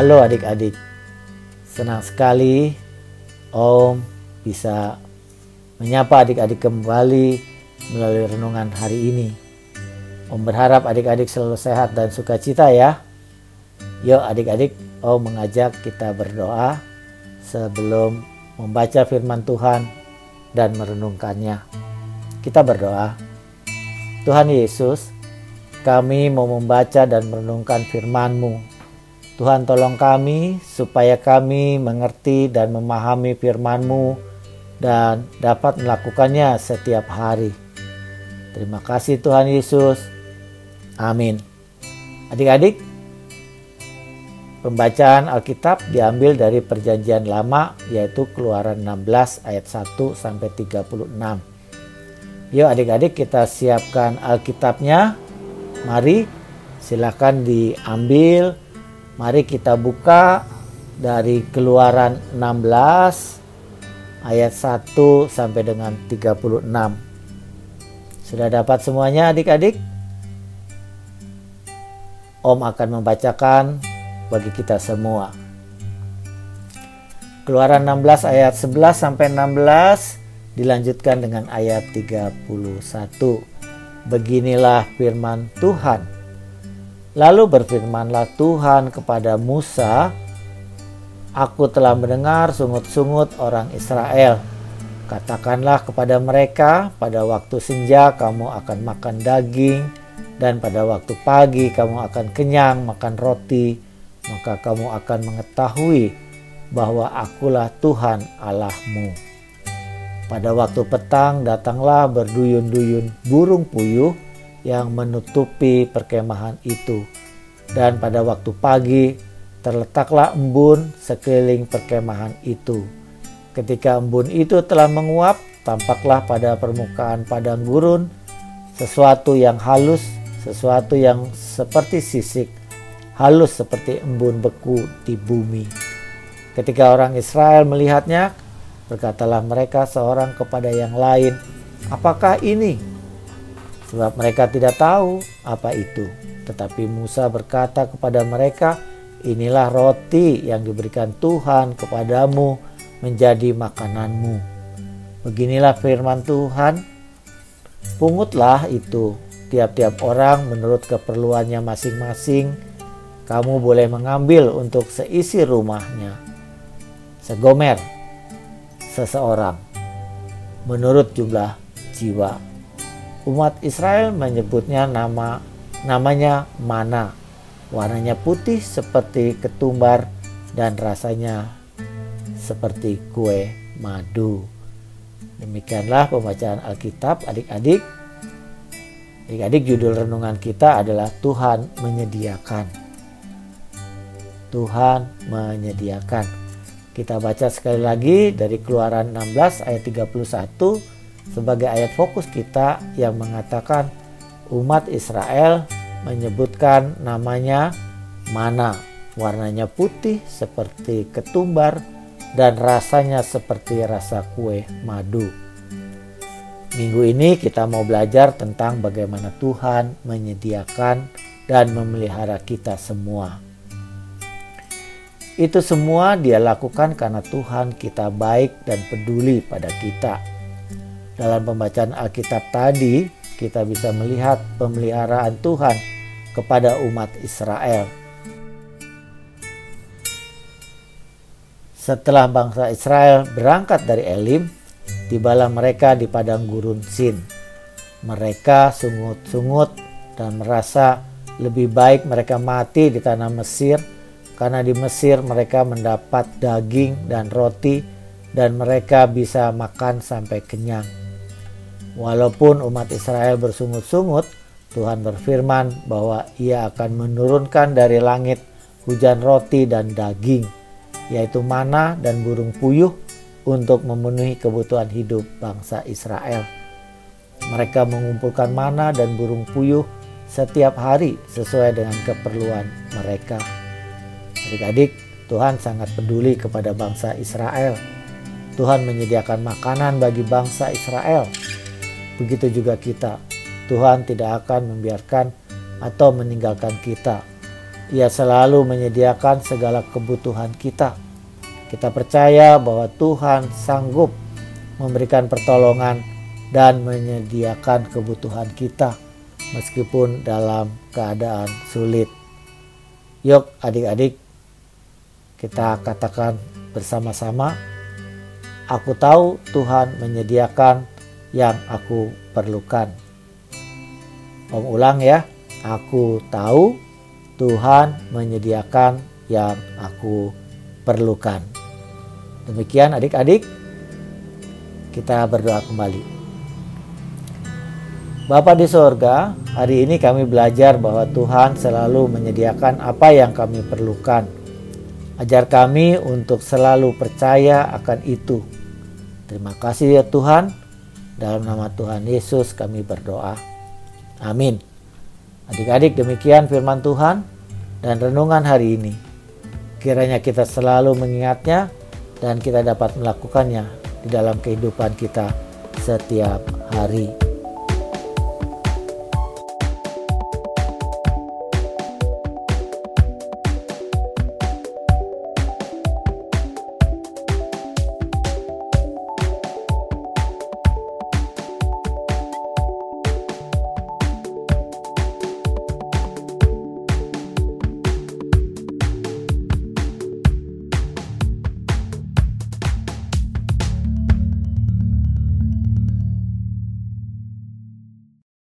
Halo adik-adik, senang sekali Om bisa menyapa adik-adik kembali melalui renungan hari ini. Om berharap adik-adik selalu sehat dan sukacita ya. Yuk adik-adik, Om mengajak kita berdoa sebelum membaca firman Tuhan dan merenungkannya. Kita berdoa. Tuhan Yesus, kami mau membaca dan merenungkan firman-Mu Tuhan tolong kami supaya kami mengerti dan memahami firman-Mu dan dapat melakukannya setiap hari. Terima kasih Tuhan Yesus. Amin. Adik-adik, pembacaan Alkitab diambil dari perjanjian lama yaitu Keluaran 16 ayat 1 sampai 36. Yuk adik-adik kita siapkan Alkitabnya. Mari silakan diambil Mari kita buka dari Keluaran 16 ayat 1 sampai dengan 36. Sudah dapat semuanya adik-adik? Om akan membacakan bagi kita semua. Keluaran 16 ayat 11 sampai 16 dilanjutkan dengan ayat 31. Beginilah firman Tuhan. Lalu berfirmanlah Tuhan kepada Musa, Aku telah mendengar sungut-sungut orang Israel. Katakanlah kepada mereka, pada waktu senja kamu akan makan daging, dan pada waktu pagi kamu akan kenyang makan roti, maka kamu akan mengetahui bahwa akulah Tuhan Allahmu. Pada waktu petang datanglah berduyun-duyun burung puyuh, yang menutupi perkemahan itu. Dan pada waktu pagi terletaklah embun sekeliling perkemahan itu. Ketika embun itu telah menguap, tampaklah pada permukaan padang gurun sesuatu yang halus, sesuatu yang seperti sisik, halus seperti embun beku di bumi. Ketika orang Israel melihatnya, berkatalah mereka seorang kepada yang lain, "Apakah ini?" Sebab mereka tidak tahu apa itu. Tetapi Musa berkata kepada mereka, "Inilah roti yang diberikan Tuhan kepadamu menjadi makananmu." Beginilah firman Tuhan, "Pungutlah itu tiap-tiap orang menurut keperluannya masing-masing. Kamu boleh mengambil untuk seisi rumahnya." Segomer seseorang menurut jumlah jiwa umat Israel menyebutnya nama namanya mana. Warnanya putih seperti ketumbar dan rasanya seperti kue madu. Demikianlah pembacaan Alkitab adik-adik. Adik-adik judul renungan kita adalah Tuhan menyediakan. Tuhan menyediakan. Kita baca sekali lagi dari Keluaran 16 ayat 31 sebagai ayat fokus kita yang mengatakan umat Israel menyebutkan namanya mana warnanya putih seperti ketumbar dan rasanya seperti rasa kue madu. Minggu ini kita mau belajar tentang bagaimana Tuhan menyediakan dan memelihara kita semua. Itu semua dia lakukan karena Tuhan kita baik dan peduli pada kita dalam pembacaan Alkitab tadi, kita bisa melihat pemeliharaan Tuhan kepada umat Israel. Setelah bangsa Israel berangkat dari Elim, tibalah mereka di padang gurun Sin. Mereka sungut-sungut dan merasa lebih baik mereka mati di tanah Mesir karena di Mesir mereka mendapat daging dan roti dan mereka bisa makan sampai kenyang. Walaupun umat Israel bersungut-sungut, Tuhan berfirman bahwa Ia akan menurunkan dari langit hujan roti dan daging, yaitu mana dan burung puyuh, untuk memenuhi kebutuhan hidup bangsa Israel. Mereka mengumpulkan mana dan burung puyuh setiap hari sesuai dengan keperluan mereka. Adik-adik, Tuhan sangat peduli kepada bangsa Israel. Tuhan menyediakan makanan bagi bangsa Israel begitu juga kita. Tuhan tidak akan membiarkan atau meninggalkan kita. Ia selalu menyediakan segala kebutuhan kita. Kita percaya bahwa Tuhan sanggup memberikan pertolongan dan menyediakan kebutuhan kita meskipun dalam keadaan sulit. Yuk adik-adik kita katakan bersama-sama, aku tahu Tuhan menyediakan yang aku perlukan. Om ulang ya, aku tahu Tuhan menyediakan yang aku perlukan. Demikian adik-adik, kita berdoa kembali. Bapak di sorga, hari ini kami belajar bahwa Tuhan selalu menyediakan apa yang kami perlukan. Ajar kami untuk selalu percaya akan itu. Terima kasih ya Tuhan. Dalam nama Tuhan Yesus kami berdoa. Amin. Adik-adik demikian firman Tuhan dan renungan hari ini. Kiranya kita selalu mengingatnya dan kita dapat melakukannya di dalam kehidupan kita setiap hari.